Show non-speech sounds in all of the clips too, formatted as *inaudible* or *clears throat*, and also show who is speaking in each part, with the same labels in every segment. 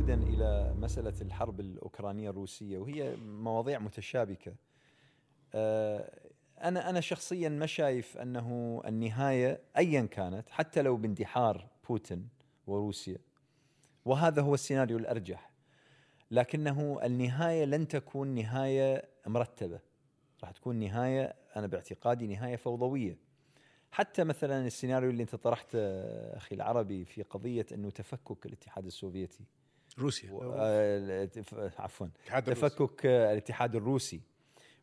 Speaker 1: عودا إلى مسألة الحرب الأوكرانية الروسية وهي مواضيع متشابكة. آه، أنا أنا شخصيا ما شايف أنه النهاية ايا كانت حتى لو باندحار بوتين وروسيا وهذا هو السيناريو الأرجح. لكنه النهاية لن تكون نهاية مرتبة. راح تكون نهاية أنا باعتقادي نهاية فوضوية. حتى مثلا السيناريو اللي أنت طرحته أخي العربي في قضية أنه تفكك الاتحاد السوفيتي.
Speaker 2: روسيا.
Speaker 1: و- آه، عفوا. تفكك آه، الاتحاد الروسي.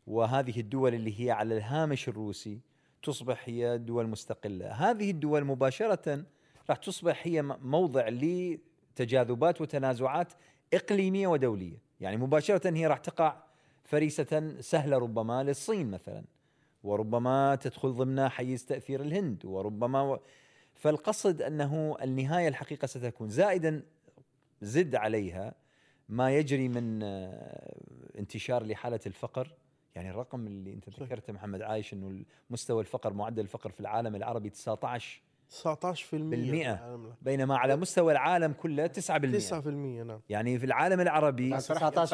Speaker 1: وهذه الدول اللي هي على الهامش الروسي تصبح هي دول مستقلة، هذه الدول مباشرة راح تصبح هي موضع لتجاذبات وتنازعات إقليمية ودولية، يعني مباشرة هي راح تقع فريسة سهلة ربما للصين مثلا. وربما تدخل ضمن حيز تأثير الهند. وربما و... فالقصد أنه النهاية الحقيقة ستكون. زائدا زد عليها ما يجري من آه، انتشار لحالة الفقر يعني الرقم اللي انت. ذكرته محمد عايش إنه مستوى الفقر معدل الفقر في العالم العربي 19
Speaker 3: 19%
Speaker 1: بالمئة. بينما على مستوى العالم كله 9%
Speaker 3: 9% نعم.
Speaker 1: يعني في العالم العربي
Speaker 4: لا، صراحة
Speaker 5: 19%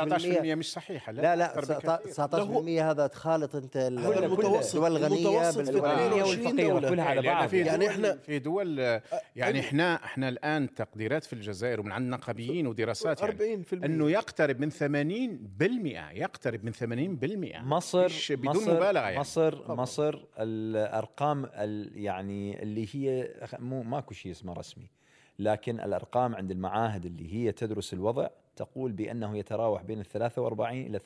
Speaker 4: 19% مش صحيحة
Speaker 5: لا لا
Speaker 4: بكثير.
Speaker 5: 19% هذا تخالط أنت
Speaker 3: هذا المتوسط
Speaker 5: الدول
Speaker 1: الغنية
Speaker 3: 22
Speaker 1: والفقيرة
Speaker 3: دولة.
Speaker 1: كلها على بعض.
Speaker 4: في
Speaker 3: يعني
Speaker 4: دول
Speaker 3: إحنا-
Speaker 4: في دول يعني إحنا إحنا الآن تقديرات في الجزائر ومن عندنا قبيين ودراسات يعني
Speaker 3: 40%
Speaker 4: أنه يقترب من 80% يقترب من 80%
Speaker 1: مصر
Speaker 4: بدون
Speaker 1: مصر
Speaker 4: مبالغة يعني.
Speaker 1: مصر. مصر الأرقام ال- يعني اللي هي مو ماكو شيء اسمه رسمي. لكن الأرقام عند المعاهد اللي هي تدرس الوضع تقول بأنه يتراوح بين ال 43 إلى ال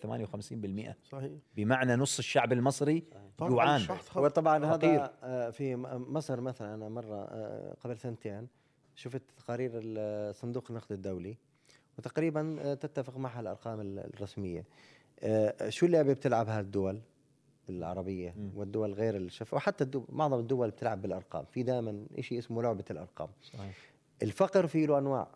Speaker 1: 58%
Speaker 3: صحيح.
Speaker 1: بمعنى نص الشعب المصري
Speaker 3: طبعاً
Speaker 1: جوعان.
Speaker 5: وطبعا. هذا في مصر مثلا أنا مرة آه، قبل سنتين شفت تقارير صندوق النقد الدولي وتقريبا آه، تتفق معها الأرقام ال- الرسمية. آه، شو اللعبة بتلعبها الدول العربيه والدول غير الشف وحتى الدول معظم الدول بتلعب بالأرقام في دائما شيء اسمه لعبة الأرقام
Speaker 1: صحيح.
Speaker 5: الفقر فيه له أنواع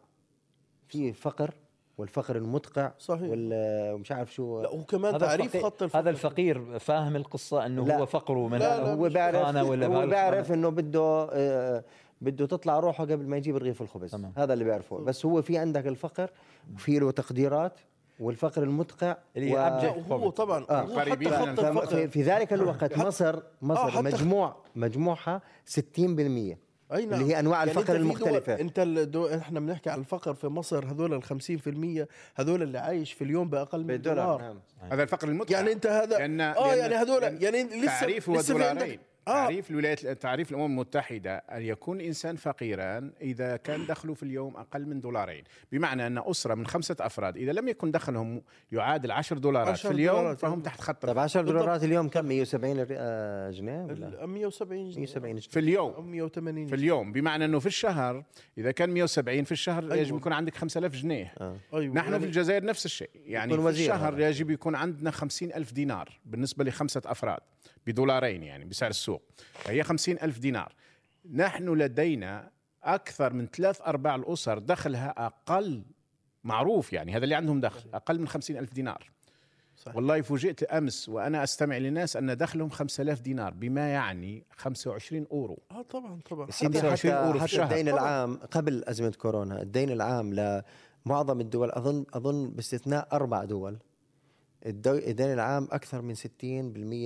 Speaker 5: في فقر والفقر المدقع
Speaker 3: صحيح.
Speaker 5: ومش عارف شو
Speaker 3: لا وكمان
Speaker 1: هذا
Speaker 3: تعريف
Speaker 1: الفقير
Speaker 3: خط الفقر
Speaker 1: هذا الفقير فاهم القصة إنه
Speaker 5: لا.
Speaker 1: هو فقره من
Speaker 3: لا، لا،
Speaker 5: هو بيعرف
Speaker 1: ولا
Speaker 5: هو. بيعرف إنه بده آه، بده تطلع روحه قبل ما يجيب رغيف الخبز
Speaker 1: تمام.
Speaker 5: هذا اللي بيعرفه بس هو في عندك الفقر وفي له تقديرات والفقر المدقع
Speaker 1: اللي أبجد
Speaker 3: هو طبعا
Speaker 5: آه.
Speaker 3: هو حتى خط الفقر
Speaker 5: في, في ذلك الوقت مصر مصر
Speaker 3: حتى-
Speaker 5: مجموع مجموعها 60%
Speaker 3: أي نعم.
Speaker 5: اللي هي أنواع
Speaker 3: يعني
Speaker 5: الفقر المختلفة.
Speaker 3: دول أنت الدو... إحنا بنحكي عن الفقر في مصر هذول ال 50% هذول اللي عايش في اليوم بأقل من دولار.
Speaker 5: نعم.
Speaker 4: هذا الفقر المدقع
Speaker 3: يعني أنت هذا
Speaker 4: لأن
Speaker 3: آه
Speaker 4: لأن-
Speaker 3: يعني هذول يعني لسه
Speaker 4: تعريف هو
Speaker 3: لسه في عندك-
Speaker 4: دولارين.
Speaker 3: آه.
Speaker 4: تعريف الولايات تعريف الأمم المتحدة أن يكون الانسان فقيرا إذا كان دخله في اليوم أقل من دولارين. بمعنى أن أسرة من خمسة أفراد إذا لم يكن دخلهم يعادل 10 دولارات
Speaker 3: 10
Speaker 4: في اليوم
Speaker 3: دولارات.
Speaker 4: فهم تحت خط الفقر
Speaker 5: 10 دولارات اليوم كم؟ 170 ري- آه، جنيه ولا؟
Speaker 3: ال- 170 جنيه.
Speaker 5: 170 جنيه.
Speaker 4: في اليوم.
Speaker 3: أو 180
Speaker 4: في اليوم. بمعنى أنه في الشهر إذا كان 170 في الشهر
Speaker 3: أيوة.
Speaker 4: يجب يكون عندك 5000 جنيه.
Speaker 3: أيوه.
Speaker 4: نحن
Speaker 3: يعني
Speaker 4: في الجزائر نفس الشيء. يعني في الشهر. يجب يكون عندنا خمسين ألف دينار بالنسبة لخمسة أفراد بدولارين يعني بسعر السوق. فهي خمسين ألف دينار نحن لدينا أكثر من ثلاث أرباع الأسر دخلها أقل معروف يعني هذا اللي عندهم دخل أقل من خمسين ألف دينار
Speaker 3: صحيح.
Speaker 4: والله فوجئت أمس وأنا أستمع لناس أن دخلهم 5000 دينار بما يعني 25 أورو
Speaker 3: آه طبعا طبعا
Speaker 5: سيدي
Speaker 4: 25
Speaker 5: حتى,
Speaker 4: أورو في
Speaker 5: حتى
Speaker 4: الشهر.
Speaker 5: الدين
Speaker 3: طبعاً.
Speaker 5: العام قبل أزمة كورونا الدين العام لمعظم الدول أظن أظن باستثناء أربع دول الدين العام أكثر من 60%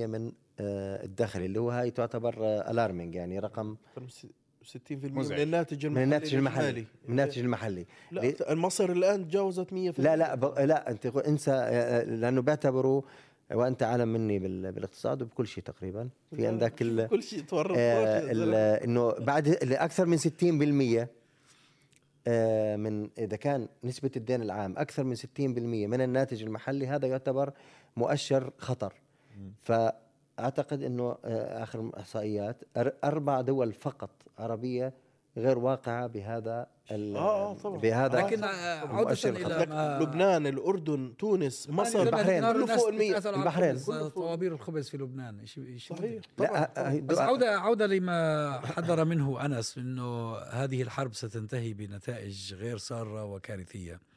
Speaker 5: من آه، الدخل اللي هو هاي تعتبر alarming يعني رقم
Speaker 3: 60% من
Speaker 4: مزعج.
Speaker 3: الناتج المحلي
Speaker 5: من الناتج المحلي. من الناتج المحلي؟
Speaker 3: لا مصر الآن تجاوزت 100%
Speaker 5: لا لا ب... لا أنت أنسى آه، لأنه بيعتبروا وأنت أعلم مني بال... بالاقتصاد وبكل شيء تقريبا في عندك ال...
Speaker 3: كل شيء تورط
Speaker 5: آه،. إنه بعد أكثر من 60% آه، من إذا كان نسبة الدين العام أكثر من 60% من الناتج المحلي هذا يعتبر مؤشر خطر فاعتقد إنه آه، آخر إحصائيات أربع دول فقط عربية غير واقعة بهذا ال-
Speaker 3: آه، آه، طبعاً.
Speaker 5: بهذا
Speaker 2: لكن عودة
Speaker 5: خطر.
Speaker 3: لك
Speaker 2: ما
Speaker 3: لبنان الأردن تونس مصر
Speaker 5: البحرين.
Speaker 3: كله فوق المية
Speaker 5: البحرين.
Speaker 2: طوابير الخبز في لبنان شيء شيء
Speaker 3: صحيح
Speaker 5: لا آه، آه،
Speaker 2: بس عودة عودة لما حذر منه أنس أنه هذه الحرب ستنتهي بنتائج غير سارة وكارثية آه،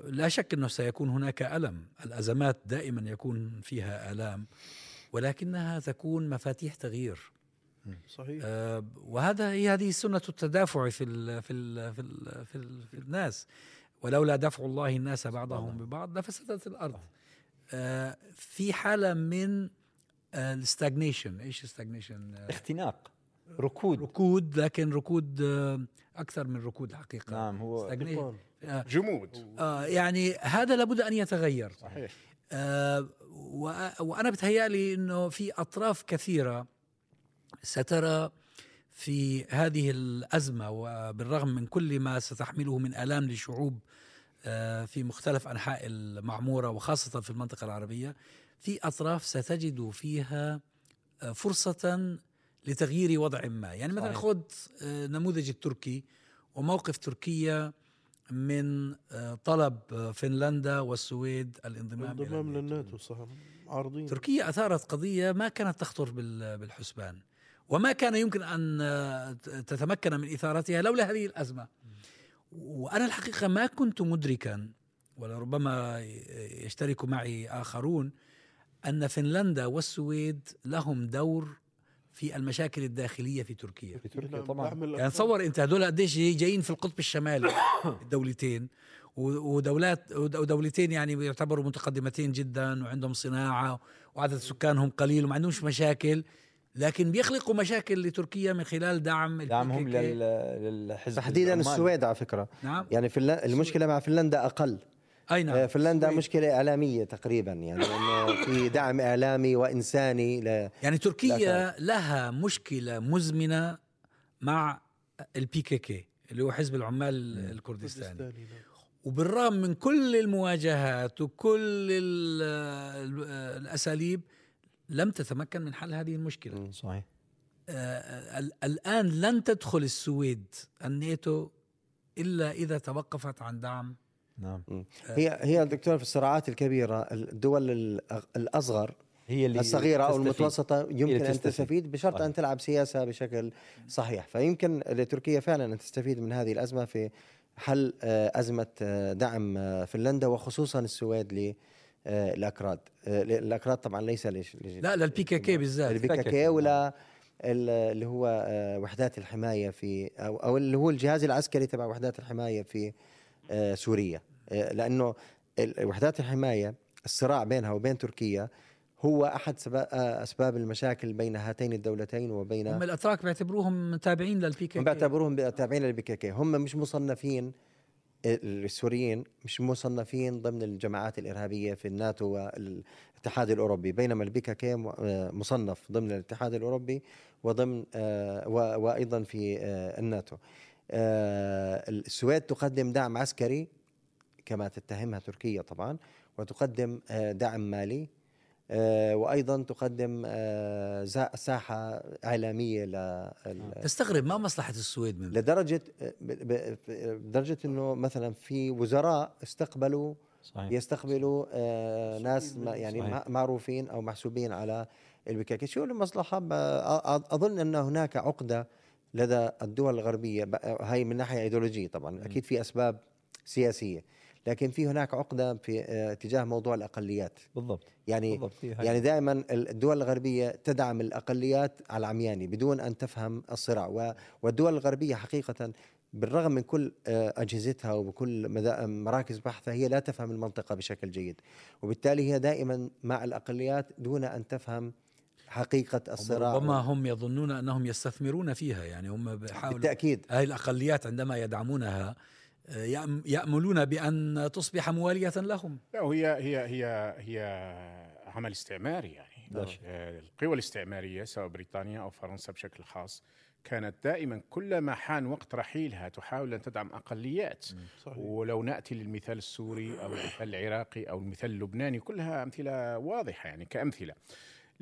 Speaker 2: لا شك أنه سيكون هناك ألم. الأزمات دائما يكون فيها آلام ولكنها تكون مفاتيح تغيير.
Speaker 3: صحيح.
Speaker 2: آه، وهذا هي هذه سنة التدافع في ال في ال في ال في, ال في الناس. ولولا دفع الله الناس بعضهم ببعض لفسدت الأرض. آه، في حالة من ال stagnation إيش ال stagnation
Speaker 1: اختناق. ركود.
Speaker 2: ركود لكن ركود آه، أكثر من ركود حقيقة.
Speaker 1: نعم هو.
Speaker 2: آه،
Speaker 4: جمود.
Speaker 2: آه يعني هذا لابد أن يتغير.
Speaker 4: صحيح.
Speaker 2: آه وأنا بتهيألي إنه في أطراف كثيرة سترى في هذه الأزمة وبالرغم من كل ما ستحمله من آلام للشعوب آه، في مختلف أنحاء المعمورة وخاصة في المنطقة العربية في أطراف ستجد فيها فرصة لتغيير وضع ما يعني مثلا. خذ آه، نموذج التركي وموقف تركيا من آه، طلب آه، فنلندا والسويد الانضمام إلى
Speaker 3: انضمام
Speaker 2: الناتو.
Speaker 3: للناتو صح عارضين
Speaker 2: تركيا أثارت قضية ما كانت تخطر بال- بالحسبان وما كان يمكن أن تتمكن من إثارتها لولا هذه الأزمة وأنا الحقيقة ما كنت مدركا ولربما يشترك معي آخرون أن فنلندا والسويد لهم دور في المشاكل الداخلية في تركيا.
Speaker 1: في تركيا طبعا.
Speaker 3: بعمل
Speaker 2: يعني تصور انت هذول قديش جاي- جايين في القطب الشمالي. *coughs* الدولتين ودولات ود- ودولتين يعني يعتبروا متقدمتين جدا وعندهم صناعة وعدد سكانهم قليل وما عندهمش مشاكل. لكن بيخلقوا مشاكل لتركيا من خلال دعم
Speaker 1: دعمهم للحزب
Speaker 5: تحديدا. السويد على فكرة.
Speaker 2: نعم.
Speaker 5: يعني. المشكلة مع فنلندا أقل.
Speaker 2: أي
Speaker 5: آه،
Speaker 2: نعم
Speaker 5: فنلندا
Speaker 2: السويد.
Speaker 5: مشكلة إعلامية تقريبا يعني انه في دعم إعلامي وإنساني ل...
Speaker 2: يعني تركيا
Speaker 5: لا
Speaker 2: لها مشكلة مزمنة مع ال PKK اللي هو حزب العمال الكردستاني.
Speaker 3: كردستاني نعم.
Speaker 2: وبالرغم من كل المواجهات وكل ال- ال- الأساليب لم تتمكن من حل هذه المشكلة.
Speaker 1: صحيح.
Speaker 2: آه، ال- الآن لن تدخل السويد الناتو إلا إذا توقفت عن دعم
Speaker 1: نعم.
Speaker 5: هي هي دكتور في الصراعات الكبيرة الدول الأصغر
Speaker 1: هي اللي
Speaker 5: الصغيرة
Speaker 1: أو.
Speaker 5: المتوسطة يمكن أن
Speaker 1: تستفيد.
Speaker 5: بشرط
Speaker 1: صحيح.
Speaker 5: أن تلعب سياسة بشكل صحيح. فيمكن لتركيا فعلا أن تستفيد من هذه الأزمة في حل آه، أزمة آه، دعم آه، فنلندا وخصوصا السويد للاكراد الأكراد. طبعا ليس ليش
Speaker 2: لا لل PKK بالذات.
Speaker 5: ال PKK ولا ال- اللي هو آه، وحدات الحماية في أو أو اللي هو الجهاز العسكري تبع وحدات الحماية في آه، سوريا. آه، لأنه وحدات الحماية الصراع بينها وبين تركيا هو أحد آه، أسباب المشاكل بين هاتين الدولتين وبين
Speaker 2: هم الأتراك بيعتبروهم تابعين لل PK
Speaker 5: هم بيعتبروهم تابعين لل PKK هم مش مصنفين السوريين مش مصنفين ضمن الجماعات الإرهابية في الناتو والاتحاد الأوروبي بينما ال PKK آه، مصنف ضمن الاتحاد الأوروبي وضمن آه، وأيضا في آه، الناتو. آه، السويد تقدم دعم عسكري كما تتهمها تركيا طبعا وتقدم آه، دعم مالي آه، وأيضا تقدم آه، ساحة إعلامية لل
Speaker 2: تستغرب ما مصلحة السويد من
Speaker 5: لدرجة لدرجه إنه مثلا في وزراء استقبلوا
Speaker 1: صحيح.
Speaker 5: يستقبلوا آه ناس ما يعني
Speaker 1: صحيح.
Speaker 5: مع- معروفين أو محسوبين على البكاكي شو المصلحة؟ أظن أن هناك عقدة لدى الدول الغربية هاي من ناحية ايديولوجيه طبعا أكيد في أسباب سياسية لكن في هناك عقدة في آه، تجاه موضوع الأقليات
Speaker 1: بالضبط
Speaker 5: يعني
Speaker 1: بالضبط.
Speaker 5: يعني دائما الدول الغربية تدعم الأقليات على العمياني بدون أن تفهم الصراع والدول الغربية حقيقة بالرغم من كل آه، أجهزتها وبكل مدا- مراكز بحثها هي لا تفهم المنطقة بشكل جيد وبالتالي هي دائما مع الأقليات دون أن تفهم حقيقة الصراع.
Speaker 2: ربما هم يظنون أنهم يستثمرون فيها يعني هم بيحاولوا
Speaker 5: بالتأكيد.
Speaker 2: هذه الأقليات عندما يدعمونها آه، يأم- يأملون بأن تصبح موالية لهم.
Speaker 4: لا وهي هي هي هي عمل استعماري يعني.
Speaker 1: شك.
Speaker 4: آه، القوى الاستعمارية سواء بريطانيا أو فرنسا بشكل خاص كانت دائما كلما حان وقت رحيلها تحاول أن تدعم أقليات.
Speaker 3: صحيح.
Speaker 4: ولو نأتي للمثال السوري أو المثال العراقي أو المثال اللبناني كلها أمثلة واضحة يعني كأمثلة.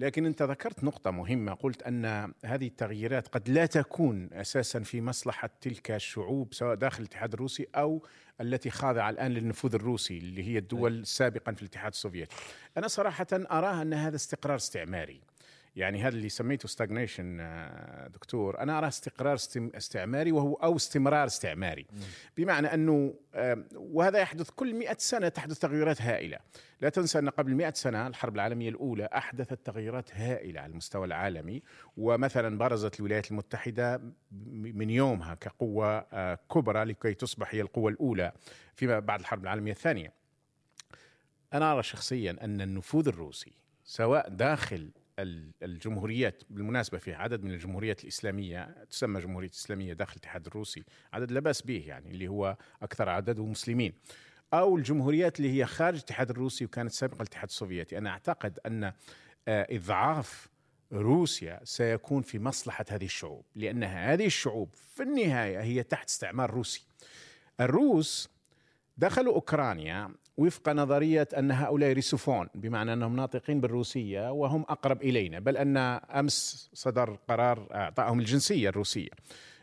Speaker 4: لكن انت ذكرت نقطة مهمة قلت أن هذه التغييرات قد لا تكون أساسا في مصلحة تلك الشعوب سواء داخل الاتحاد الروسي أو التي خاضعة الآن للنفوذ الروسي اللي هي الدول سابقا في الاتحاد السوفيتي. أنا صراحة اراها أن هذا استقرار استعماري. يعني هذا اللي سميته ستاجنيشن دكتور. أنا أراه استقرار استعماري وهو أو استمرار استعماري. بمعنى أنه وهذا يحدث كل مئة سنة تحدث تغيرات هائلة. لا تنسى أن قبل مئة سنة الحرب العالمية الأولى أحدثت تغيرات هائلة على المستوى العالمي. ومثلا برزت الولايات المتحدة من يومها كقوة آه، كبرى لكي تصبح هي القوة الأولى فيما بعد الحرب العالمية الثانية. أنا أرى شخصيا أن النفوذ الروسي سواء داخل الجمهوريات بالمناسبة في عدد من الجمهوريات الإسلامية تسمى جمهورية إسلامية داخل الاتحاد الروسي عدد لا بأس به يعني اللي هو أكثر عدده مسلمين. أو الجمهوريات اللي هي خارج الاتحاد الروسي وكانت سابقة الاتحاد السوفيتي. أنا أعتقد أن آه، إضعاف روسيا سيكون في مصلحة هذه الشعوب لأن هذه الشعوب في النهاية هي تحت استعمار روسي. الروس دخلوا أوكرانيا وفق نظرية أن هؤلاء روسوفون بمعنى أنهم ناطقين بالروسية وهم أقرب إلينا بل أن أمس صدر قرار اعطائهم الجنسية الروسية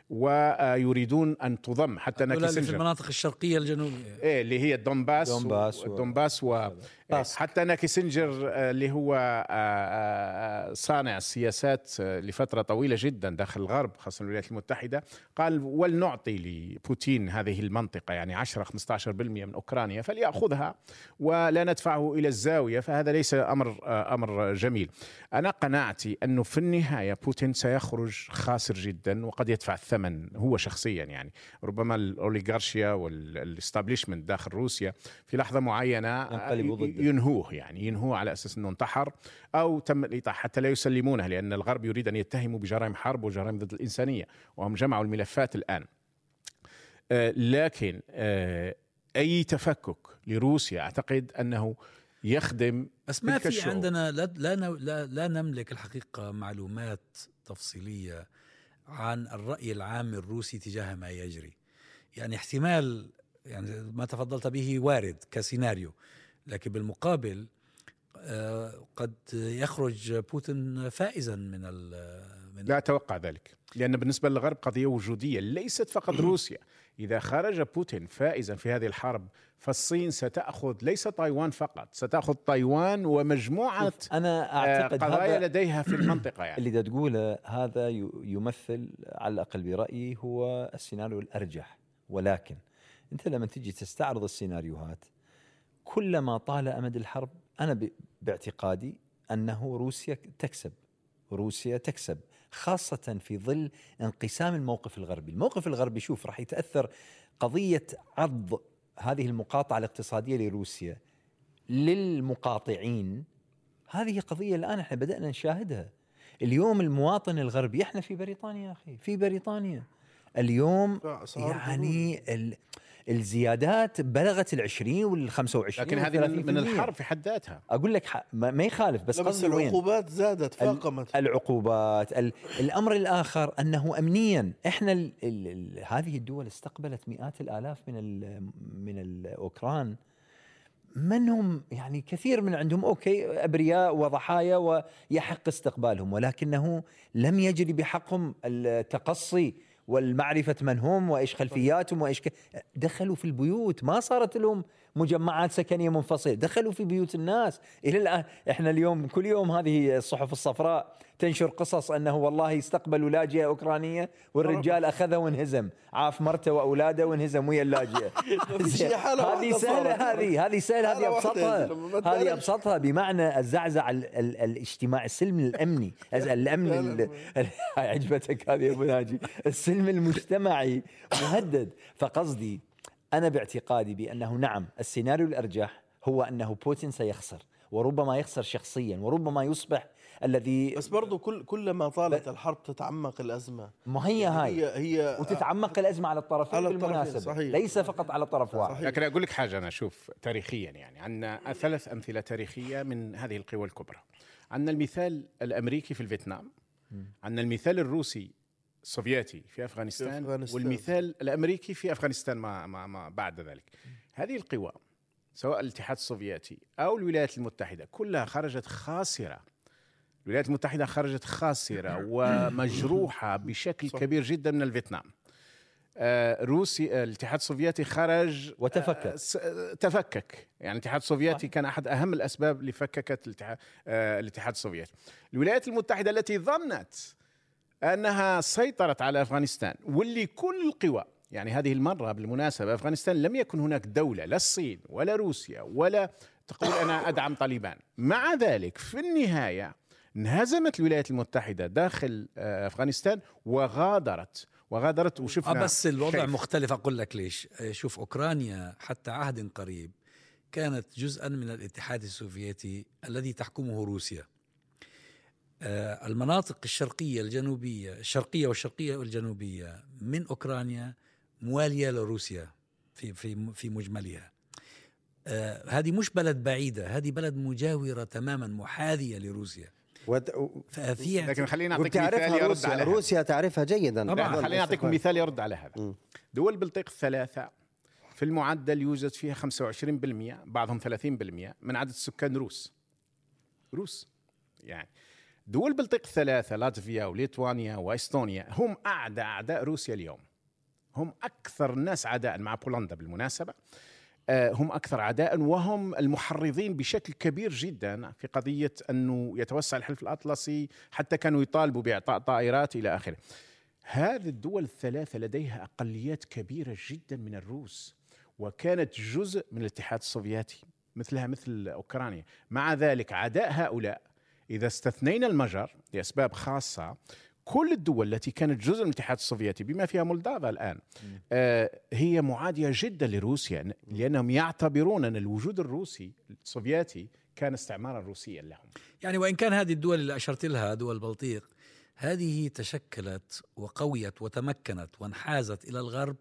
Speaker 4: ويريدون أن تضم حتى
Speaker 2: اللي في المناطق الشرقية الجنوبية.
Speaker 4: إيه اللي هي الدومباس
Speaker 1: دونباس و-
Speaker 4: الدومباس و...
Speaker 1: باسك.
Speaker 4: حتى كيسنجر آه، اللي هو آه، آه، صانع السياسات لفترة طويلة جدا داخل الغرب خاصة الولايات المتحدة قال ولنعطي لبوتين هذه المنطقة يعني 10 15% من أوكرانيا فليأخذها ولا ندفعه إلى الزاوية فهذا ليس أمر أمر جميل أنا قناعتي أنه في النهاية بوتين سيخرج خاسر جدا وقد يدفع الثمن هو شخصيا يعني ربما الأوليغارشيا والإستابليشمنت داخل روسيا في لحظة معينة
Speaker 1: ينقلبوا ضده.
Speaker 4: ينهوه يعني ينهوه على أساس إنه انتحر أو تم الايقاع حتى لا يسلمونه لأن الغرب يريد أن يتهموا بجرائم حرب وجرائم ضد الإنسانية وهم جمعوا الملفات الآن. آه، لكن آه، أي تفكك لروسيا أعتقد أنه يخدم
Speaker 2: بس ما في
Speaker 4: الشعوب.
Speaker 2: عندنا لا لا, لا لا نملك الحقيقة معلومات تفصيلية عن الرأي العام الروسي تجاه ما يجري. يعني احتمال يعني ما تفضلت به وارد كسيناريو. لكن بالمقابل آه، قد يخرج بوتين فائزا من ال- من
Speaker 4: لا أتوقع ذلك لأن بالنسبة للغرب قضية وجودية ليست فقط *clears throat* روسيا. إذا خرج بوتين فائزا في هذه الحرب فالصين ستأخذ ليس تايوان فقط ستأخذ تايوان
Speaker 1: ومجموعة أنا
Speaker 4: آه،
Speaker 1: أعتقد
Speaker 4: قضايا
Speaker 1: هذا
Speaker 4: لديها في المنطقة يعني.
Speaker 1: اللي تقوله هذا يمثل على الأقل برأيي هو السيناريو الأرجح. ولكن أنت لما تجي تستعرض السيناريوهات كلما طال أمد الحرب أنا باعتقادي أنه روسيا تكسب. روسيا تكسب خاصة في ظل انقسام الموقف الغربي. الموقف الغربي شوف راح يتأثر قضية عض هذه المقاطعة الاقتصادية لروسيا للمقاطعين. هذه قضية الآن إحنا بدأنا نشاهدها. اليوم المواطن الغربي إحنا في بريطانيا يا أخي في بريطانيا. اليوم يعني ال الزيادات بلغت العشرين والخمسة وعشرين
Speaker 4: لكن هذه من, من الحرب في حد ذاتها.
Speaker 1: أقول لك ح- ما ما يخالف بس
Speaker 3: بس العقوبات زادت فاقمت.
Speaker 1: العقوبات ال... الأمر الآخر أنه امنيا. إحنا ال... ال... ال... هذه الدول استقبلت مئات الآلاف من ال... من الأوكران. منهم يعني كثير من عندهم أوكي أبرياء وضحايا ويحق استقبالهم ولكنه لم يجري بحقهم التقصي والمعرفة من هم وإيش خلفياتهم وإيش ك... دخلوا في البيوت ما صارت لهم مجمعات سكنية منفصلة. دخلوا في بيوت الناس. إلى الآن إحنا اليوم كل يوم هذه الصحف الصفراء تنشر قصص أنه والله استقبلوا لاجئة أوكرانية والرجال اخذه وانهزم. عاف مرته وأولاده وانهزم ويا
Speaker 3: اللاجئة. *laughs*
Speaker 1: هذه
Speaker 3: سهلة.
Speaker 1: هذه. هذه
Speaker 3: سهلة
Speaker 1: هذه
Speaker 3: أبسطها.
Speaker 1: هذه. أبسطها بمعنى الزعزع ال- ال- الاجتماعي السلم الأمني. الأمن ال- ال- *laughs* عجبتك هذه يا أبو ناجي. السلم المجتمعي مهدد. فقصدي أنا باعتقادي بأنه نعم السيناريو الأرجح هو أنه بوتين سيخسر وربما يخسر شخصيا وربما يصبح الذي
Speaker 3: بس برضو كل كلما طالت الحرب تتعمق الأزمة.
Speaker 1: ما هي هاي؟
Speaker 3: هي هي
Speaker 1: وتتعمق الأزمة على الطرفين
Speaker 3: على الطرفين،
Speaker 1: بالمناسبة
Speaker 3: صحيح.
Speaker 1: ليس فقط على طرف واحد.
Speaker 3: صحيح.
Speaker 4: لكن أقول لك حاجة أنا شوف تاريخيا يعني عندنا ثلاث أمثلة تاريخية من هذه القوى الكبرى. عندنا المثال الأمريكي في الفيتنام عندنا المثال الروسي السوفيتي في أفغانستان,
Speaker 3: في أفغانستان.
Speaker 4: والمثال الأمريكي في أفغانستان ما, ما, ما بعد ذلك هذه القوى سواء الاتحاد السوفيتي أو الولايات المتحدة كلها خرجت خاسرة الولايات المتحدة خرجت خاسرة *coughs* ومجروحة بشكل
Speaker 3: صح.
Speaker 4: كبير جدا من الفيتنام آه، روسي آه، الاتحاد السوفيتي خرج
Speaker 1: وتفكك.
Speaker 4: آه، آه، تفكك يعني الاتحاد السوفيتي كان أحد أهم الأسباب اللي فككت الاتحاد الاتحاد السوفيتي الولايات المتحدة التي ظنت أنها سيطرت على أفغانستان واللي كل القوى يعني هذه المرة بالمناسبة أفغانستان لم يكن هناك دولة لا الصين ولا روسيا ولا تقول أنا أدعم طالبان. مع ذلك في النهاية انهزمت الولايات المتحدة داخل آه، أفغانستان وغادرت وغادرت
Speaker 2: آه
Speaker 4: وشفنا
Speaker 2: بس الوضع
Speaker 4: كيف.
Speaker 2: مختلف. أقول لك ليش؟ آه، شوف أوكرانيا حتى عهد قريب كانت جزءا من الاتحاد السوفيتي الذي تحكمه روسيا. آه، المناطق الشرقية الجنوبية الشرقية والشرقية والجنوبية من أوكرانيا موالية لروسيا في في في مجملها. آه، هذه مش بلد بعيدة هذه بلد مجاورة تماما محاذية لروسيا.
Speaker 5: وت- و-
Speaker 2: ففي
Speaker 4: لكن خليني أعطيك مثال يرد
Speaker 5: روسيا
Speaker 4: على هذا.
Speaker 5: روسيا تعرفها جيدا.
Speaker 2: طبعاً.
Speaker 4: خليني اعطيكم مثال يرد على هذا. دول البلطيق الثلاثه في المعدل يوجد فيها 25% بعضهم 30% من عدد السكان روس. روس يعني. دول البلطيق الثلاثة لاتفيا وليتوانيا وإستونيا هم أعدى أعداء روسيا اليوم. هم أكثر الناس عداء مع بولندا بالمناسبة. آه، هم أكثر عداء وهم المحرضين بشكل كبير جدا في قضية أنه يتوسع الحلف الأطلسي حتى كانوا يطالبوا بإعطاء طائرات إلى آخره. هذه الدول الثلاثة لديها أقليات كبيرة جدا من الروس وكانت جزء من الاتحاد السوفيتي مثلها مثل أوكرانيا، مع ذلك عداء هؤلاء إذا استثنينا المجر لأسباب خاصة كل الدول التي كانت جزء من الاتحاد السوفيتي بما فيها مولدافيا الآن آه هي معادية جدا لروسيا لأنهم يعتبرون أن الوجود الروسي السوفيتي كان استعمارا روسيا لهم.
Speaker 2: يعني وإن كان هذه الدول اللي أشرت لها دول البلطيق هذه تشكلت وقويت وتمكنت وانحازت إلى الغرب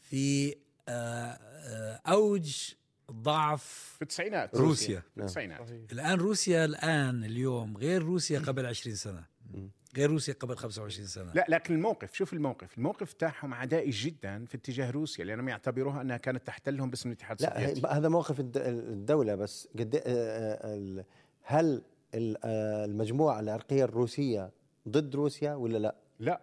Speaker 2: في آه، آه، أوج ضعف
Speaker 4: في التسعينات.
Speaker 2: روسيا.
Speaker 4: في التسعينات.
Speaker 2: الآن روسيا الآن اليوم غير روسيا قبل 20 سنة. غير روسيا قبل 25 سنة.
Speaker 4: لا لكن الموقف شوف الموقف. الموقف تاعهم عدائي جدا في اتجاه روسيا لأنهم يعتبروها أنها كانت تحتلهم باسم الاتحاد
Speaker 5: لا
Speaker 4: السوفيتي.
Speaker 5: هذا موقف الد- الدولة بس. قد آه، آه، هل آه، المجموعة العرقية الروسية ضد روسيا ولا لا؟
Speaker 4: لا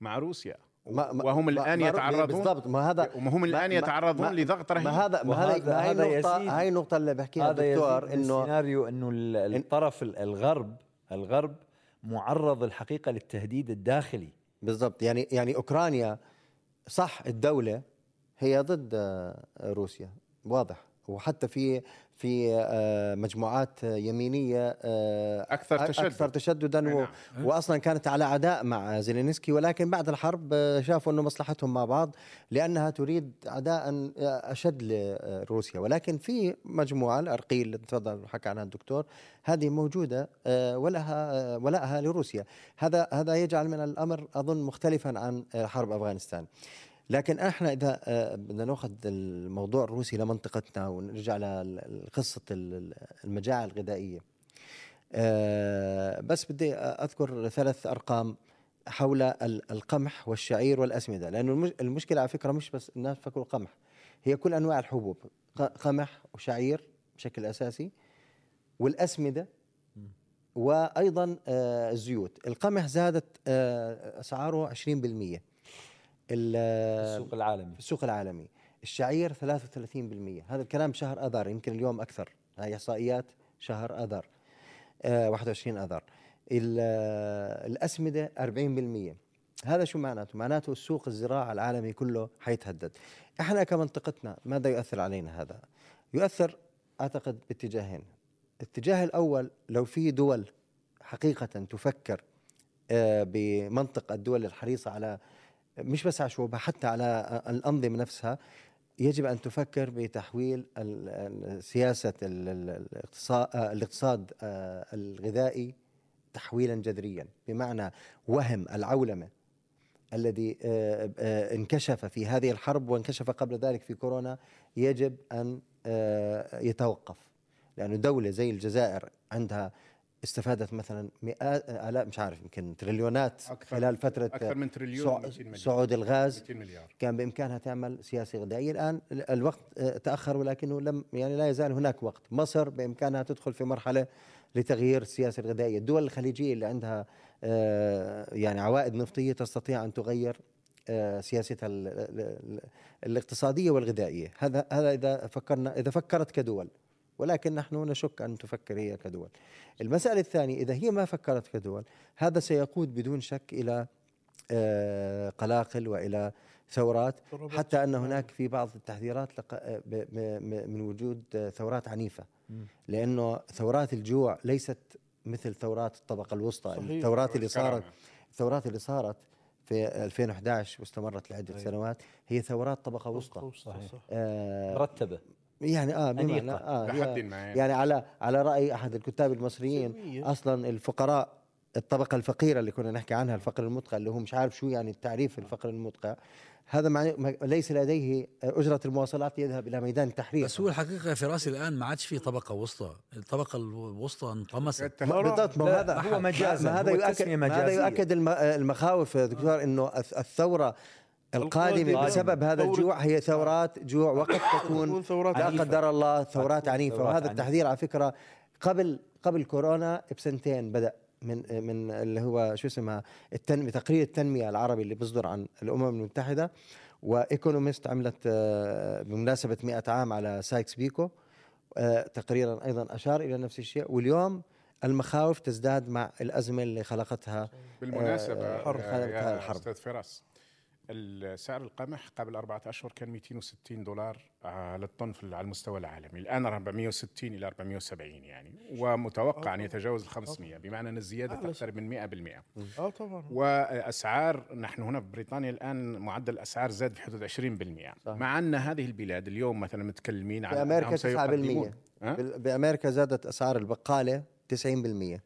Speaker 4: مع روسيا.
Speaker 5: ما- ما-
Speaker 4: وهم الآن
Speaker 5: ما-
Speaker 4: يتعرضون
Speaker 5: بالضبط. ما هذا
Speaker 4: وهم
Speaker 5: ما-
Speaker 4: الآن
Speaker 5: ما-
Speaker 4: يتعرضون
Speaker 5: ما-
Speaker 4: لضغط رهيب.
Speaker 5: ما هذا ما هذا النقطة
Speaker 1: يزيد-
Speaker 5: هاي النقطة اللي بحكيها الدكتور إنه
Speaker 1: السيناريو إنه ال- الطرف ال- الغرب الغرب معرض الحقيقة للتهديد الداخلي.
Speaker 5: بالضبط. يعني يعني أوكرانيا صح الدولة هي ضد آه، روسيا. واضح. وحتى في في آه، مجموعات يمينية آه،
Speaker 4: أكثر تشدد.
Speaker 5: أكثر تشددا.
Speaker 4: نعم.
Speaker 5: واصلا كانت على عداء مع زيلينسكي ولكن بعد الحرب شافوا إنه مصلحتهم مع بعض لأنها تريد عداء آه، أشد لروسيا ولكن في مجموعة العرقيه اللي تفضل حكى عنها الدكتور هذه موجودة ولها ولائها لروسيا هذا هذا يجعل من الأمر أظن مختلفا عن حرب أفغانستان لكن إحنا اذا آه، بدنا ناخذ الموضوع الروسي لمنطقتنا ونرجع لقصة المجاعة الغذائية. آه، بس بدي اذكر ثلاث ارقام حول ال- القمح والشعير والاسمده لأنه المش- المشكلة على فكرة مش بس الناس فكروا القمح هي كل انواع الحبوب قمح وشعير بشكل أساسي والأسمدة وأيضا آه، الزيوت. القمح زادت أسعاره 20% ال-
Speaker 1: السوق العالمي
Speaker 5: في السوق العالمي الشعير 33% هذا الكلام شهر أذار يمكن اليوم أكثر هاي إحصائيات شهر أذار آه 21 أذار ال- الأسمدة 40% هذا شو معناته؟ معناته السوق الزراعة العالمي كله حيتهدد. إحنا كمنطقتنا ماذا يؤثر علينا هذا؟ يؤثر أعتقد باتجاهين. الاتجاه الأول لو في دول حقيقة تفكر آه، بمنطق الدول الحريصة على مش بس على شعوبها حتى على الأنظمة نفسها يجب أن تفكر بتحويل سياسة ال- ال- الاقتصاد, آه، الغذائي تحويلا جذريا. بمعنى وهم العولمة الذي آه، آه، انكشف في هذه الحرب وانكشف قبل ذلك في كورونا يجب أن يتوقف. لأنه دولة زي الجزائر عندها استفادت مثلا مئات آلاف مش عارف يمكن تريليونات
Speaker 4: أكثر
Speaker 5: خلال فترة
Speaker 4: أكثر من تريليون
Speaker 5: صع-
Speaker 4: 200 مليار
Speaker 5: صعود الغاز
Speaker 4: 200 مليار.
Speaker 5: كان بإمكانها تعمل سياسة غذائية. الآن ال- الوقت آه، تأخر ولكنه لم يعني لا يزال هناك وقت. مصر بإمكانها تدخل في مرحلة لتغيير السياسة الغذائية. الدول الخليجية اللي عندها آه، يعني عوائد نفطية تستطيع أن تغير آه، سياستها ال- ال- ال- الاقتصادية والغذائية. هذا هذا إذا فكرنا إذا فكرت كدول. ولكن نحن نشك أن تفكر هي كدول. المسألة الثانية إذا هي ما فكرت كدول هذا سيقود بدون شك إلى آه، قلاقل وإلى ثورات حتى أن هناك في بعض التحذيرات لق- ب- ب- م- من وجود آه، ثورات عنيفة. لأنه ثورات الجوع ليست مثل ثورات الطبقة الوسطى.
Speaker 3: صحيح.
Speaker 5: الثورات اللي صارت. الثورات اللي صارت في 2011 واستمرت لعدة
Speaker 1: أيوة.
Speaker 5: سنوات هي ثورات طبقة وسطى.
Speaker 3: صحيح.
Speaker 5: آه
Speaker 1: مرتبه
Speaker 5: يعني آه بمعنى. آه
Speaker 4: لحد ما.
Speaker 5: يعني على على رأي أحد الكتاب المصريين
Speaker 3: سلمية.
Speaker 5: أصلا الفقراء الطبقة الفقيرة اللي كنا نحكي عنها الفقر المدقع اللي هو مش عارف شو يعني التعريف الفقر المدقع هذا ليس لديه أجرة المواصلات ليذهب إلى ميدان التحرير.
Speaker 2: بس هو الحقيقة في رأسي الآن ما عادش في طبقة وسطى. الطبقة الوسطى انطمست.
Speaker 5: ما- بالضبط ما هذا
Speaker 1: هو مجازاً،
Speaker 5: ما هذا يؤكد هذا. يؤكد الم- المخاوف يا دكتور إنه الث- الثورة
Speaker 3: القادمة.
Speaker 5: بسبب هذا الجوع هي ثورات جوع وقد تكون
Speaker 3: ثورات
Speaker 5: لا
Speaker 3: عنيفة.
Speaker 5: قدر الله ثورات
Speaker 1: ثورات
Speaker 5: وهذا
Speaker 1: عنيفة.
Speaker 5: التحذير على فكرة قبل قبل كورونا بسنتين بدأ من من اللي هو شو اسمها التنمية تقرير التنمية العربي اللي بيصدر عن الأمم المتحدة و Economist عملت آه، بمناسبة 100 عام على سايكس بيكو آه، تقريرا أيضا أشار إلى نفس الشيء واليوم المخاوف تزداد مع الأزمة اللي خلقتها
Speaker 4: بالمناسبة
Speaker 5: آه،
Speaker 4: يا
Speaker 5: الحرب.
Speaker 4: أستاذ فراس سعر القمح قبل أربعة أشهر كان 260 دولار على الطن في- على المستوى العالمي. الآن 460 إلى 470 يعني ومتوقع أن يتجاوز ال 500 بمعنى أن الزيادة تقترب من 100%
Speaker 3: آه طبعا.
Speaker 4: واسعار نحن هنا في بريطانيا الآن معدل الأسعار زاد في حدود 20%
Speaker 5: صح.
Speaker 4: مع أن هذه البلاد اليوم مثلا متكلمين عن أنهم
Speaker 5: 9%
Speaker 4: سيقدمون- ها؟
Speaker 5: بال- بأمريكا زادت أسعار البقالة 90%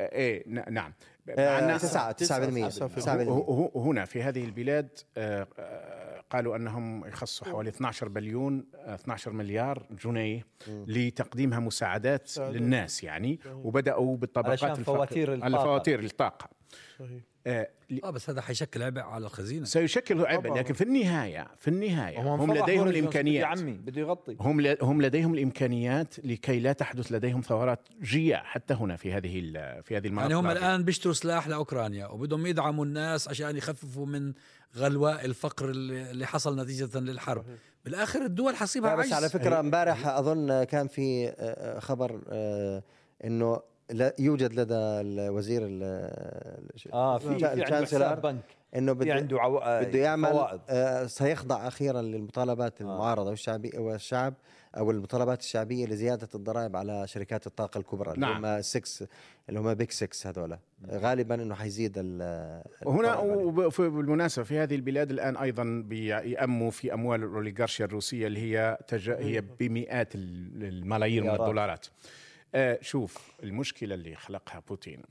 Speaker 4: إيه نعم. مع
Speaker 5: آه،
Speaker 4: أن-
Speaker 5: 9 9%
Speaker 3: تسعة في-
Speaker 5: 9%
Speaker 4: هو- هو- هنا في هذه البلاد آه، آه، قالوا أنهم يخصصوا حوالي 12 بليون آه، 12 مليار جنيه لتقديمها مساعدات. للناس يعني وبدأوا بالطبقات
Speaker 1: علشان
Speaker 4: الفقر-
Speaker 1: فواتير
Speaker 4: على
Speaker 1: الطاقة.
Speaker 4: فواتير الطاقة.
Speaker 3: صحيح.
Speaker 4: آه،
Speaker 2: آه بس هذا حيشكل عبء على الخزينة.
Speaker 4: سيشكل عبء
Speaker 3: طبعاً.
Speaker 4: لكن في النهاية في النهاية
Speaker 1: هم
Speaker 4: هم لديهم الإمكانيات؟
Speaker 1: يا عمي بده يغطي.
Speaker 4: هم هم لديهم الإمكانيات لكي لا تحدث لديهم ثورات جياع حتى هنا في هذه ال- في هذه المناطق
Speaker 2: يعني هم. الآن بيشتروا سلاح لأوكرانيا وبدهم يدعموا الناس عشان يخففوا من غلواء الفقر اللي اللي حصل نتيجة للحرب. بالآخر الدول حصيبها
Speaker 5: لا بس على فكرة امبارح أظن كان في آه، خبر آه، إنه لا يوجد لدى الوزير ال-
Speaker 1: آه في
Speaker 5: الشانسلر
Speaker 1: بنك.
Speaker 5: إنه
Speaker 1: في
Speaker 5: بده
Speaker 1: عنده عو... آه،
Speaker 5: بده يعمل
Speaker 1: فوائد.
Speaker 5: آه، سيخضع أخيرا للمطالبات المعارضة والشعبيه والشعب أو المطالبات الشعبية لزيادة الضرائب على شركات الطاقة الكبرى اللي
Speaker 4: نعم.
Speaker 5: هم السكس اللي هم بيك 6 هذول غالبا إنه حيزيد ال-
Speaker 4: وهنا
Speaker 5: الضرائب عليهم.
Speaker 4: وب- بالمناسبة في هذه البلاد الآن أيضا بيأموا في أموال الأوليغارشيا الروسية اللي هي تج... هي بمئات ال- الملايين من. الدولارات. آه شوف المشكلة اللي خلقها بوتين.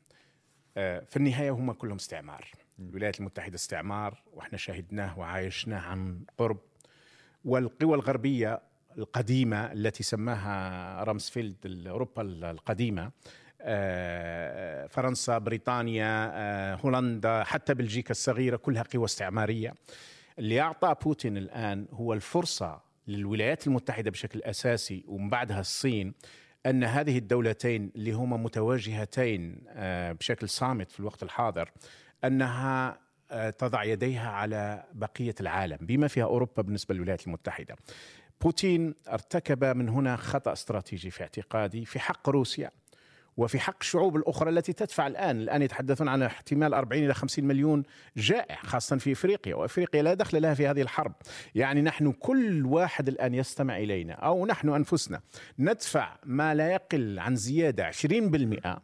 Speaker 4: آه في النهاية هم كلهم استعمار. الولايات المتحدة استعمار وإحنا شاهدناه وعايشناه عن قرب. والقوى الغربية القديمة التي سماها رامسفيلد اوروبا القديمة آه، فرنسا بريطانيا آه، هولندا حتى بلجيكا الصغيرة كلها قوى استعمارية. اللي أعطى بوتين الآن هو الفرصة للولايات المتحدة بشكل أساسي ومن بعدها الصين أن هذه الدولتين اللي هما متواجهتين آه، بشكل صامت في الوقت الحاضر أنها آه، تضع يديها على بقية العالم بما فيها أوروبا بالنسبة للولايات المتحدة. بوتين ارتكب من هنا خطأ استراتيجي في اعتقادي في حق روسيا وفي حق الشعوب الأخرى التي تدفع الآن الآن يتحدثون عن احتمال 40 إلى 50 مليون جائع خاصة في إفريقيا وإفريقيا لا دخل لها في هذه الحرب. يعني نحن كل واحد الآن يستمع إلينا أو نحن أنفسنا ندفع ما لا يقل عن زيادة 20%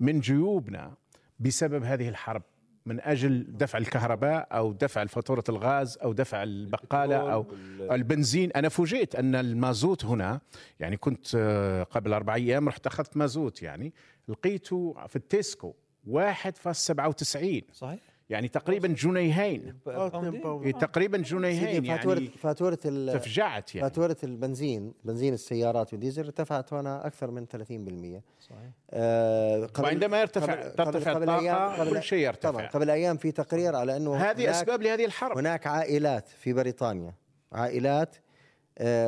Speaker 4: من جيوبنا بسبب هذه الحرب. من أجل دفع الكهرباء أو دفع فاتورة الغاز أو دفع البقالة أو البنزين. أنا فوجئت أن المازوت هنا يعني كنت آه، قبل أربع أيام رحت أخذت مازوت يعني لقيته في ال Tesco 1.97
Speaker 1: صحيح.
Speaker 4: يعني تقريبا جنيهين.
Speaker 3: 2 pound
Speaker 4: إيه، تقريبا جنيهين
Speaker 5: سيدي فاتوره
Speaker 4: يعني
Speaker 5: فاتورة ال-
Speaker 4: تفجعت يعني.
Speaker 5: فاتورة البنزين بنزين السيارات والديزل ارتفعت هنا أكثر من 30%
Speaker 1: صحيح.
Speaker 5: آه قبل
Speaker 4: وعندما يرتفع
Speaker 5: قبل-
Speaker 4: ترتفع
Speaker 5: قبل- أيام-
Speaker 4: الطاقة
Speaker 5: قبل-
Speaker 4: كل شيء
Speaker 5: طبعا
Speaker 4: يرتفع
Speaker 5: قبل أيام في تقرير على أنه
Speaker 4: هذه
Speaker 5: هناك-
Speaker 4: أسباب لهذه الحرب.
Speaker 5: هناك عائلات في بريطانيا. عائلات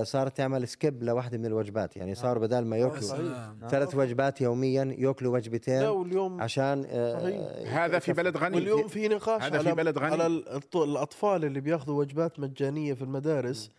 Speaker 5: صارت تعمل سكيب لواحدة من الوجبات. يعني صار بدل ما يأكلوا
Speaker 2: صحيح.
Speaker 5: ثلاث وجبات يوميا يأكلوا
Speaker 3: لا
Speaker 5: وجبتين
Speaker 3: واليوم
Speaker 5: عشان آه،.
Speaker 4: هذا في بلد غني.
Speaker 3: واليوم في نقاش
Speaker 4: هذا
Speaker 3: على
Speaker 4: في بلد غني.
Speaker 3: على الط- الأطفال اللي بيأخذوا وجبات مجانية في المدارس.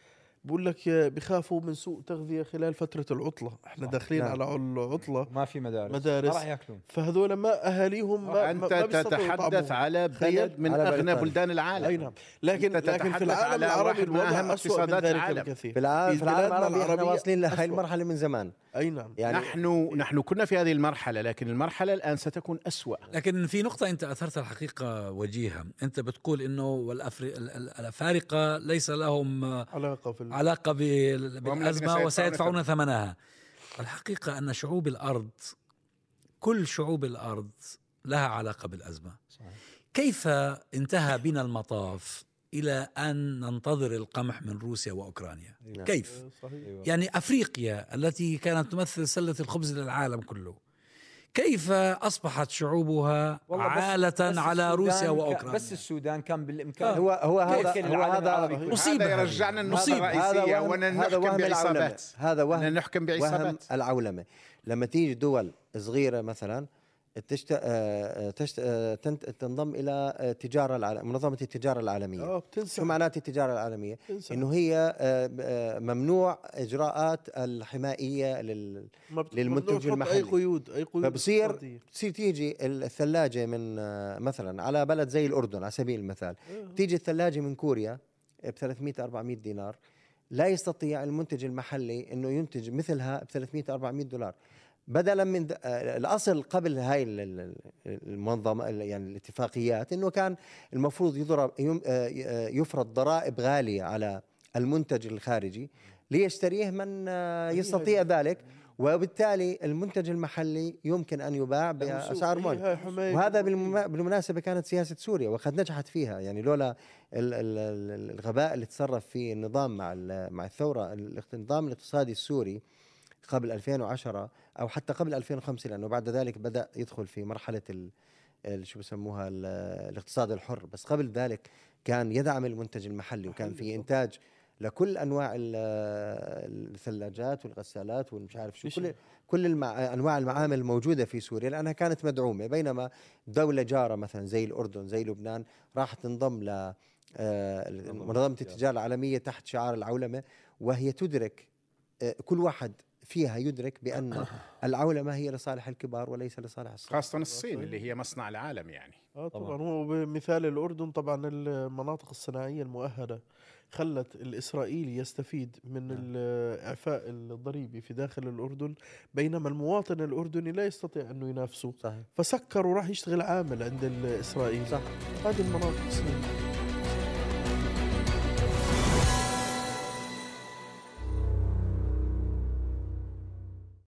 Speaker 3: بقول لك بخافوا من سوء تغذية خلال فترة العطلة إحنا داخلين
Speaker 5: نعم.
Speaker 3: على العطله
Speaker 1: ما في مدارس
Speaker 3: مدارس.
Speaker 1: ما راح ياكلون
Speaker 3: فهذول ما أهاليهم ما ما-
Speaker 4: انت
Speaker 3: ما
Speaker 4: تتحدث. على. بلد من
Speaker 5: على أغنى.
Speaker 4: بلدان العالم
Speaker 3: أي نعم لكن لكن في
Speaker 4: تتحدث
Speaker 3: العالم
Speaker 4: على
Speaker 3: العربي
Speaker 4: واحد من
Speaker 3: الوضع اسوء من ذلك
Speaker 4: العالم.
Speaker 3: بكثير
Speaker 5: في العالم في العالم العربي
Speaker 3: إحنا
Speaker 5: واصلين لهي
Speaker 3: أسوأ.
Speaker 5: المرحلة من زمان
Speaker 3: أي نعم
Speaker 5: يعني
Speaker 4: نحن نحن كنا في هذه المرحلة لكن المرحلة الآن ستكون أسوأ
Speaker 2: لكن في نقطة أنت أثرتها الحقيقة وجيهة أنت بتقول أنه والأفري- ال- ال- الأفارقة ليس لهم
Speaker 3: علاقة في ال-
Speaker 2: علاقة بالأزمة
Speaker 4: سيدفعون
Speaker 2: وسيدفعون ثمنها الحقيقة أن شعوب الأرض كل شعوب الأرض لها علاقة بالأزمة
Speaker 1: صحيح.
Speaker 2: كيف انتهى بنا المطاف إلى أن ننتظر القمح من روسيا وأوكرانيا
Speaker 5: نعم.
Speaker 2: كيف؟
Speaker 3: صحيح.
Speaker 2: يعني أفريقيا التي كانت تمثل سلة الخبز للعالم كله كيف أصبحت شعوبها
Speaker 1: بس
Speaker 2: على روسيا وأوكرانيا
Speaker 1: بس السودان كان بالامكان
Speaker 2: آه.
Speaker 5: هو هو هذا هو
Speaker 1: العالم
Speaker 5: هذا؟
Speaker 2: مصيبة
Speaker 4: هذا. يرجعنا النقطه
Speaker 2: مصيبة.
Speaker 4: الرئيسية
Speaker 5: وهم-
Speaker 4: نحكم
Speaker 5: وهم العولمة
Speaker 4: بعصابات
Speaker 5: هذا وهم
Speaker 4: نحكم بعصابات
Speaker 5: العولمة لما تيجي دول صغيرة مثلا تشت... آه، آه، تشت... آه، تنت- تنضم إلى آه، التجارة العالم... منظمة التجارة العالمية
Speaker 3: آه بتنسى
Speaker 5: شو معنات التجارة العالمية؟
Speaker 3: بتنسى.
Speaker 5: إنه هي ممنوع إجراءات الحمائية لل...
Speaker 3: بت-
Speaker 5: للمنتج المحلي.
Speaker 3: أي قيود أي قيود
Speaker 5: فبصير. بتصير تيجي الثلاجة من مثلا على بلد زي الأردن على سبيل المثال
Speaker 3: آه.
Speaker 5: تيجي الثلاجة من كوريا ب 300 400 دينار لا يستطيع المنتج المحلي إنه ينتج مثلها ب 300 400 دولار بدلا من. آه، الأصل قبل هاي ال- ال- المنظمه ال- يعني الاتفاقيات إنه كان المفروض يضرب آه، آه، يفرض ضرائب غالية على المنتج الخارجي ليشتريه من يستطيع ذلك وبالتالي المنتج المحلي يمكن أن يباع
Speaker 3: بأسعار
Speaker 5: معينه
Speaker 3: حماية
Speaker 5: وهذا بالمناسبة كانت سياسة سوريا وقد نجحت فيها يعني لولا ال- ال- ال- الغباء اللي تصرف فيه النظام مع مع الثورة النظام الاقتصادي السوري قبل 2010 أو حتى قبل 2005 لأنه بعد ذلك بدأ يدخل في مرحلة ال شو بسموها ال- الاقتصاد الحر. بس قبل ذلك كان يدعم المنتج المحلي وكان في إنتاج لكل أنواع ال- الثلاجات والغسالات والمش عارف شو كل كل المع... أنواع المعامل الموجودة في سوريا لأنها كانت مدعومة. بينما دولة جارة مثلا زي الأردن زي لبنان راح تنضم ل آه، منظمة التجارة العالمية تحت شعار العولمة وهي تدرك آه، كل واحد فيها يدرك بأن العولمة هي لصالح الكبار وليس لصالح الصغار.
Speaker 4: خاصة الصين اللي هي مصنع العالم يعني.
Speaker 3: آه طبعا. هو بمثال الأردن طبعا المناطق الصناعية المؤهلة خلت الإسرائيلي يستفيد من الإعفاء الضريبي في داخل الأردن بينما المواطن الأردني لا يستطيع انه ينافسه.
Speaker 5: صحيح.
Speaker 3: فسكر وراح يشتغل عامل عند الإسرائيلي.
Speaker 5: صح.
Speaker 3: هذه المناطق الصناعيه